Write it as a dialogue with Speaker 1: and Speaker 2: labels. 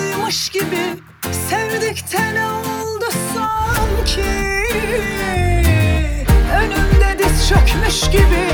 Speaker 1: rüyaymış gibi Sevdikten ne oldu sanki. Önümde diz çökmüş gibi